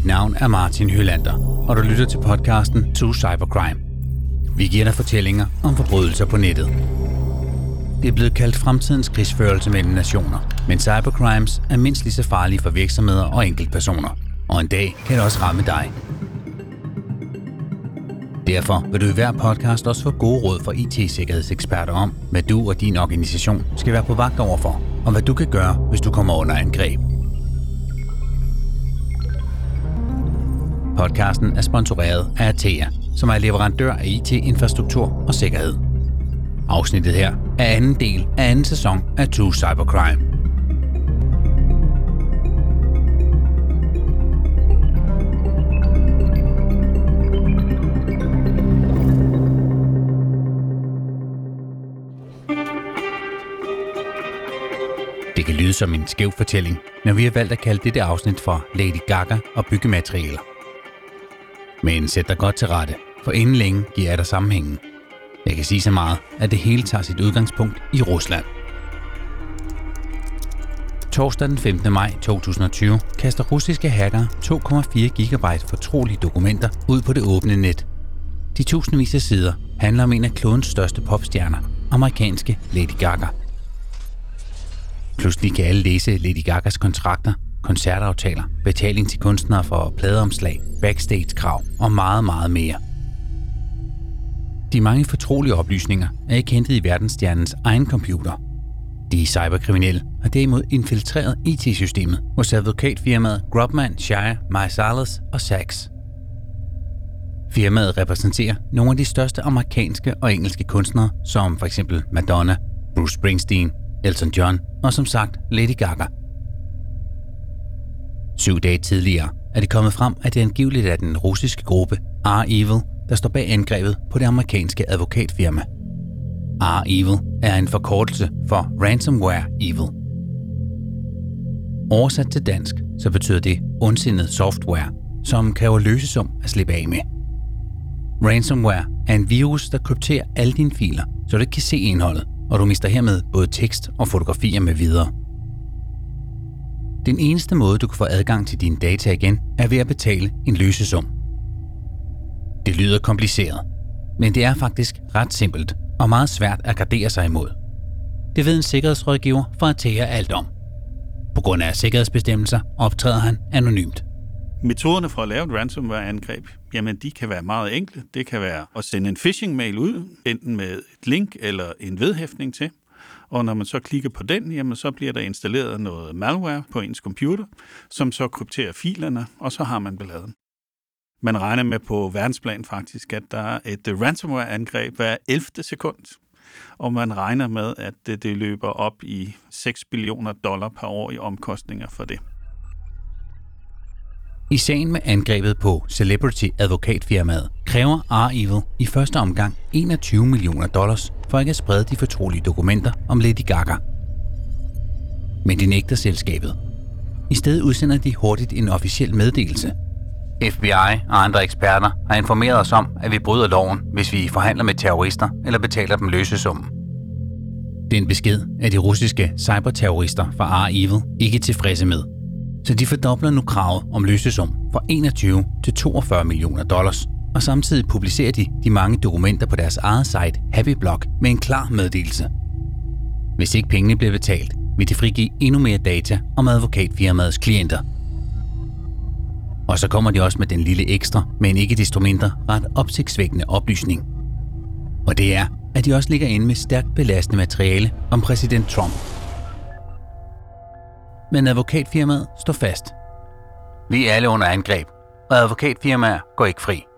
Mit navn er Martin Hylander, og du lytter til podcasten To Cybercrime. Vi giver dig fortællinger om forbrydelser på nettet. Det er blevet kaldt fremtidens krigsførelse mellem nationer, men cybercrimes er mindst lige så farlige for virksomheder og enkeltpersoner. Og en dag kan det også ramme dig. Derfor vil du i hver podcast også få gode råd fra IT-sikkerhedseksperter om, hvad du og din organisation skal være på vagt overfor, og hvad du kan gøre, hvis du kommer under angreb. Podcasten er sponsoreret af Atea, som er leverandør af IT-infrastruktur og sikkerhed. Afsnittet her er anden del af anden sæson af True Cybercrime. Det kan lyde som en skæv fortælling, men vi har valgt at kalde dette afsnit for Lady Gaga og byggematerialer. Men sæt dig godt til rette, for inden længe giver jeg dig sammenhængen. Jeg kan sige så meget, at det hele tager sit udgangspunkt i Rusland. Torsdag den 15. maj 2020 kaster russiske hacker 2,4 GB fortrolige dokumenter ud på det åbne net. De tusindvis af sider handler om en af klodens største popstjerner, amerikanske Lady Gaga. Pludselig kan alle læse Lady Gagas kontrakter, koncertaftaler, betaling til kunstnere for pladeomslag, backstage-krav og meget, meget mere. De mange fortrolige oplysninger er ikke hentet i verdensstjernens egen computer. De cyberkriminelle har derimod infiltreret IT-systemet hos advokatfirmaet Grubman, Shire, Marsalis og Sachs. Firmaet repræsenterer nogle af de største amerikanske og engelske kunstnere, som for eksempel Madonna, Bruce Springsteen, Elton John og som sagt Lady Gaga. Syv dage tidligere er det kommet frem, at det angiveligt er den russiske gruppe R-Evil, der står bag angrebet på det amerikanske advokatfirma. R-Evil er en forkortelse for Ransomware Evil. Oversat til dansk, så betyder det ondsindet software, som kræver løsesum at slippe af med. Ransomware er en virus, der krypterer alle dine filer, så du ikke kan se indholdet, og du mister hermed både tekst og fotografier med videre. Den eneste måde, du kan få adgang til dine data igen, er ved at betale en løsesum. Det lyder kompliceret, men det er faktisk ret simpelt og meget svært at gardere sig imod. Det ved en sikkerhedsrådgiver fra Atea alt om. På grund af sikkerhedsbestemmelser optræder han anonymt. Metoderne for at lave et ransomware-angreb, jamen de kan være meget enkle. Det kan være at sende en phishing-mail ud, enten med et link eller en vedhæftning til. Og når man så klikker på den, jamen så bliver der installeret noget malware på ens computer, som så krypterer filerne, og så har man balladen. Man regner med på verdensplan faktisk, at der er et øh, ransomware-angreb hver 11. sekund. Og man regner med, at det, det løber op i 6 billioner dollar per år i omkostninger for det. I sagen med angrebet på Celebrity advokatfirmaet kræver R-Evil i første omgang 21 millioner dollars for ikke at sprede de fortrolige dokumenter om Lady Gaga. Men de nægter selskabet. I stedet udsender de hurtigt en officiel meddelelse. FBI og andre eksperter har informeret os om, at vi bryder loven, hvis vi forhandler med terrorister eller betaler dem løsesummen. Den besked er de russiske cyberterrorister fra R-Evil ikke tilfredse med – så de fordobler nu kravet om løsesum fra 21 til 42 millioner dollars, og samtidig publicerer de de mange dokumenter på deres eget site HappyBlock med en klar meddelelse. Hvis ikke pengene bliver betalt, vil de frigive endnu mere data om advokatfirmaets klienter. Og så kommer de også med den lille ekstra, men ikke desto mindre ret opsigtsvækkende oplysning. Og det er, at de også ligger inde med stærkt belastende materiale om præsident Trump men advokatfirmaet står fast. Vi er alle under angreb, og advokatfirmaer går ikke fri.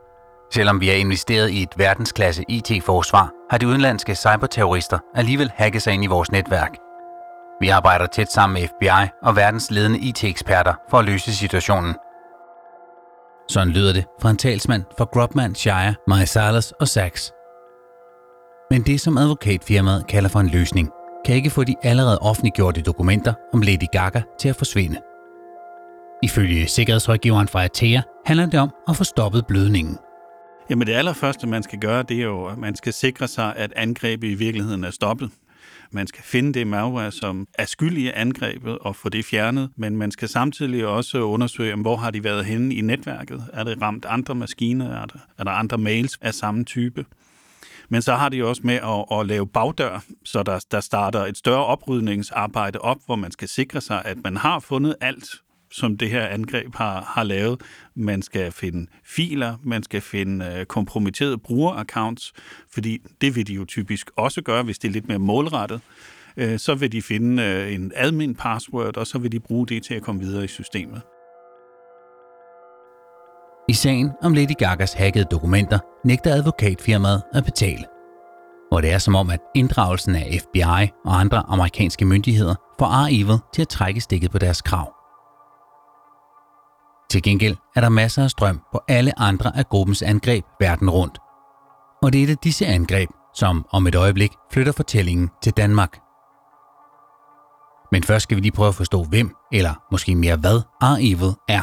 Selvom vi har investeret i et verdensklasse IT-forsvar, har de udenlandske cyberterrorister alligevel hacket sig ind i vores netværk. Vi arbejder tæt sammen med FBI og verdens ledende IT-eksperter for at løse situationen. Sådan lyder det fra en talsmand for Grubman, Shire, Marisalas og Sachs. Men det, som advokatfirmaet kalder for en løsning, kan ikke få de allerede offentliggjorte dokumenter om Lady Gaga til at forsvinde. Ifølge sikkerhedsrådgiveren fra Atea handler det om at få stoppet blødningen. Jamen det allerførste, man skal gøre, det er jo, at man skal sikre sig, at angrebet i virkeligheden er stoppet. man skal finde det malware, som er skyld i angrebet og få det fjernet, men man skal samtidig også undersøge, hvor har de været henne i netværket? Er det ramt andre maskiner? Er der, er der andre mails af samme type? Men så har de også med at, at lave bagdør, så der, der starter et større oprydningsarbejde op, hvor man skal sikre sig, at man har fundet alt, som det her angreb har, har lavet. Man skal finde filer, man skal finde øh, kompromitterede brugeraccounts, fordi det vil de jo typisk også gøre, hvis det er lidt mere målrettet. Øh, så vil de finde øh, en admin password, og så vil de bruge det til at komme videre i systemet. I sagen om Lady Gagas hackede dokumenter nægter advokatfirmaet at betale. Hvor det er som om, at inddragelsen af FBI og andre amerikanske myndigheder får R-Evil til at trække stikket på deres krav. Til gengæld er der masser af strøm på alle andre af gruppens angreb verden rundt. Og det er et af disse angreb, som om et øjeblik flytter fortællingen til Danmark. Men først skal vi lige prøve at forstå, hvem, eller måske mere hvad, R-Evil er.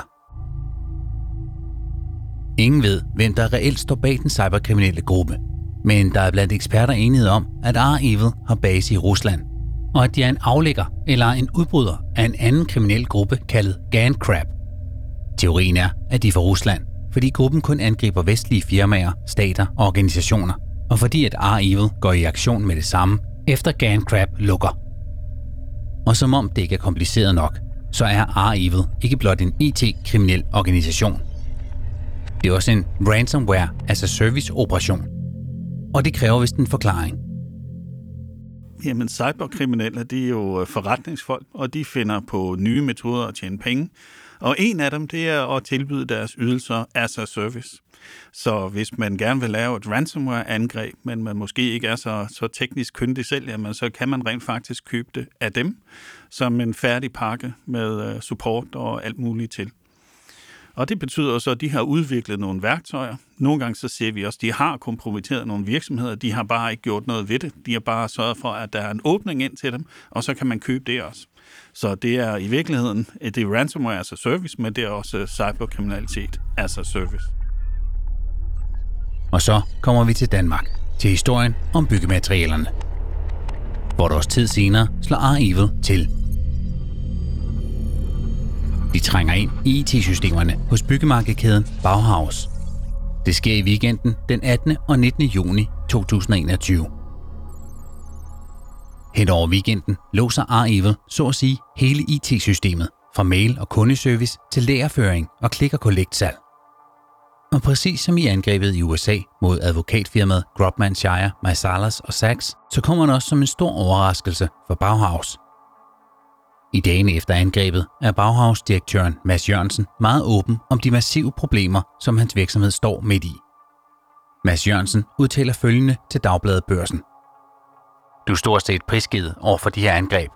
Ingen ved, hvem der reelt står bag den cyberkriminelle gruppe, men der er blandt eksperter enighed om, at R-Evil har base i Rusland, og at de er en aflægger eller en udbryder af en anden kriminel gruppe kaldet GANCRAB. Teorien er, at de er fra Rusland, fordi gruppen kun angriber vestlige firmaer, stater og organisationer, og fordi at R-Evil går i aktion med det samme, efter GANCRAB lukker. Og som om det ikke er kompliceret nok, så er R-Evil ikke blot en IT-kriminel organisation. Det er også en ransomware, altså service-operation. Og det kræver vist en forklaring. Jamen, cyberkriminelle, de er jo forretningsfolk, og de finder på nye metoder at tjene penge. Og en af dem, det er at tilbyde deres ydelser as a service. Så hvis man gerne vil lave et ransomware-angreb, men man måske ikke er så, så teknisk kyndig selv, jamen, så kan man rent faktisk købe det af dem som en færdig pakke med øh, support og alt muligt til. Og det betyder så, at de har udviklet nogle værktøjer. Nogle gange så ser vi også, at de har kompromitteret nogle virksomheder. De har bare ikke gjort noget ved det. De har bare sørget for, at der er en åbning ind til dem, og så kan man købe det også. Så det er i virkeligheden, det er ransomware as a service, men det er også cyberkriminalitet as a service. Og så kommer vi til Danmark, til historien om byggematerialerne. Hvor et års tid senere slår R-Evil til. De trænger ind i IT-systemerne hos byggemarkedkæden Bauhaus. Det sker i weekenden den 18. og 19. juni 2021. Hen over weekenden låser R-Evil så at sige hele IT-systemet, fra mail og kundeservice til lagerføring og klik og collect. Og præcis som i angrebet i USA mod advokatfirmaet Grobman Shire, Marsalas og Sachs, så kommer den også som en stor overraskelse for Bauhaus. I dagene efter angrebet er Bauhaus-direktøren Mads Jørgensen meget åben om de massive problemer, som hans virksomhed står midt i. Mads Jørgensen udtaler følgende til Dagbladet Børsen. Du er stort set prisgivet over for de her angreb.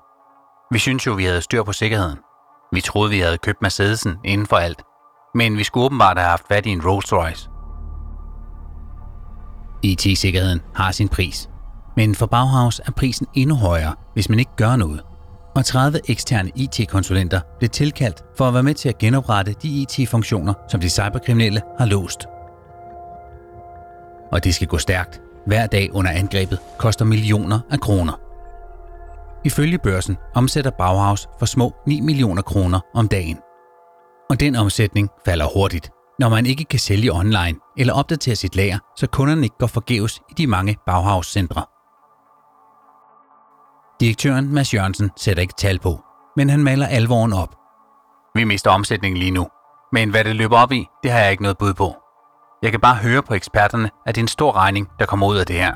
Vi synes jo, vi havde styr på sikkerheden. Vi troede, vi havde købt Mercedesen inden for alt. Men vi skulle åbenbart have haft fat i en Rolls Royce. IT-sikkerheden har sin pris. Men for Bauhaus er prisen endnu højere, hvis man ikke gør noget. Og 30 eksterne IT-konsulenter blev tilkaldt for at være med til at genoprette de IT-funktioner, som de cyberkriminelle har låst. Og det skal gå stærkt, hver dag under angrebet koster millioner af kroner. Ifølge børsen omsætter Bauhaus for små 9 millioner kroner om dagen. Og den omsætning falder hurtigt, når man ikke kan sælge online eller opdatere sit lager, så kunderne ikke går forgæves i de mange Bauhaus-centre. Direktøren Mads Jørgensen sætter ikke tal på, men han maler alvoren op. Vi mister omsætningen lige nu, men hvad det løber op i, det har jeg ikke noget bud på. Jeg kan bare høre på eksperterne, at det er en stor regning, der kommer ud af det her.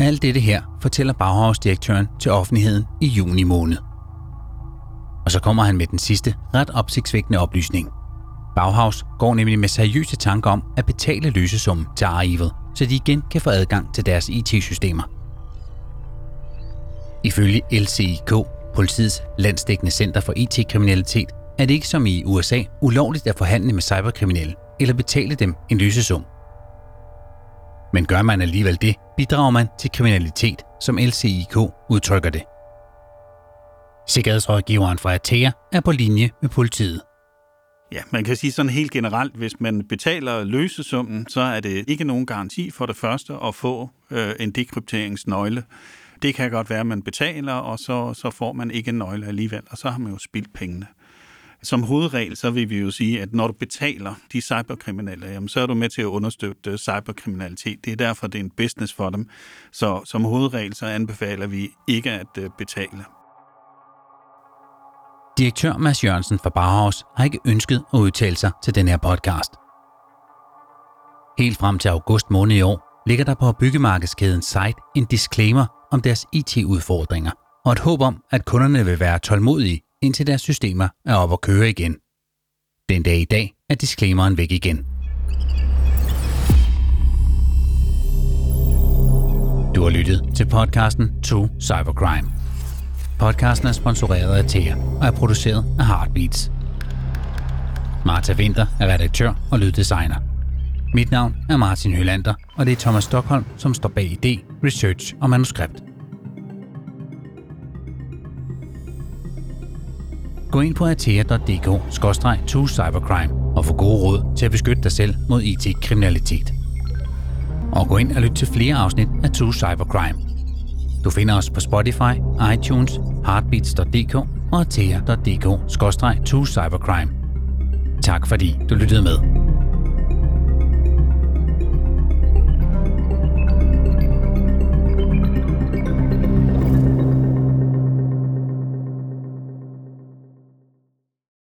Alt dette her fortæller Bauhaus-direktøren til offentligheden i juni måned. Og så kommer han med den sidste, ret opsigtsvækkende oplysning. Bauhaus går nemlig med seriøse tanker om at betale løsesummen til Arrival, så de igen kan få adgang til deres IT-systemer. Ifølge LCIK, politiets landsdækkende center for e IT-kriminalitet, er det ikke som i USA ulovligt at forhandle med cyberkriminelle eller betale dem en løsesum. Men gør man alligevel det, bidrager man til kriminalitet, som LCIK udtrykker det. Sikkerhedsrådgiveren fra Atea er på linje med politiet. Ja, man kan sige sådan helt generelt, hvis man betaler løsesummen, så er det ikke nogen garanti for det første at få øh, en dekrypteringsnøgle. Det kan godt være, at man betaler, og så, så får man ikke en nøgle alligevel, og så har man jo spildt pengene. Som hovedregel, så vil vi jo sige, at når du betaler de cyberkriminelle, jamen, så er du med til at understøtte øh, cyberkriminalitet. Det er derfor, det er en business for dem. Så som hovedregel, så anbefaler vi ikke at øh, betale. Direktør Mads Jørgensen fra Barhaus har ikke ønsket at udtale sig til den her podcast. Helt frem til august måned i år ligger der på byggemarkedskædens site en disclaimer om deres IT-udfordringer og et håb om, at kunderne vil være tålmodige, indtil deres systemer er op at køre igen. Den dag i dag er disclaimeren væk igen. Du har lyttet til podcasten To Cybercrime. Podcasten er sponsoreret af Thea og er produceret af Heartbeats. Marta Winter er redaktør og lyddesigner. Mit navn er Martin Hølander, og det er Thomas Stockholm, som står bag idé, research og manuskript. Gå ind på atea.dk-cybercrime og få gode råd til at beskytte dig selv mod IT-kriminalitet. Og gå ind og lyt til flere afsnit af True Cybercrime. Du finder os på Spotify, iTunes, heartbeats.dk og atea.dk-true cybercrime. Tak fordi du lyttede med.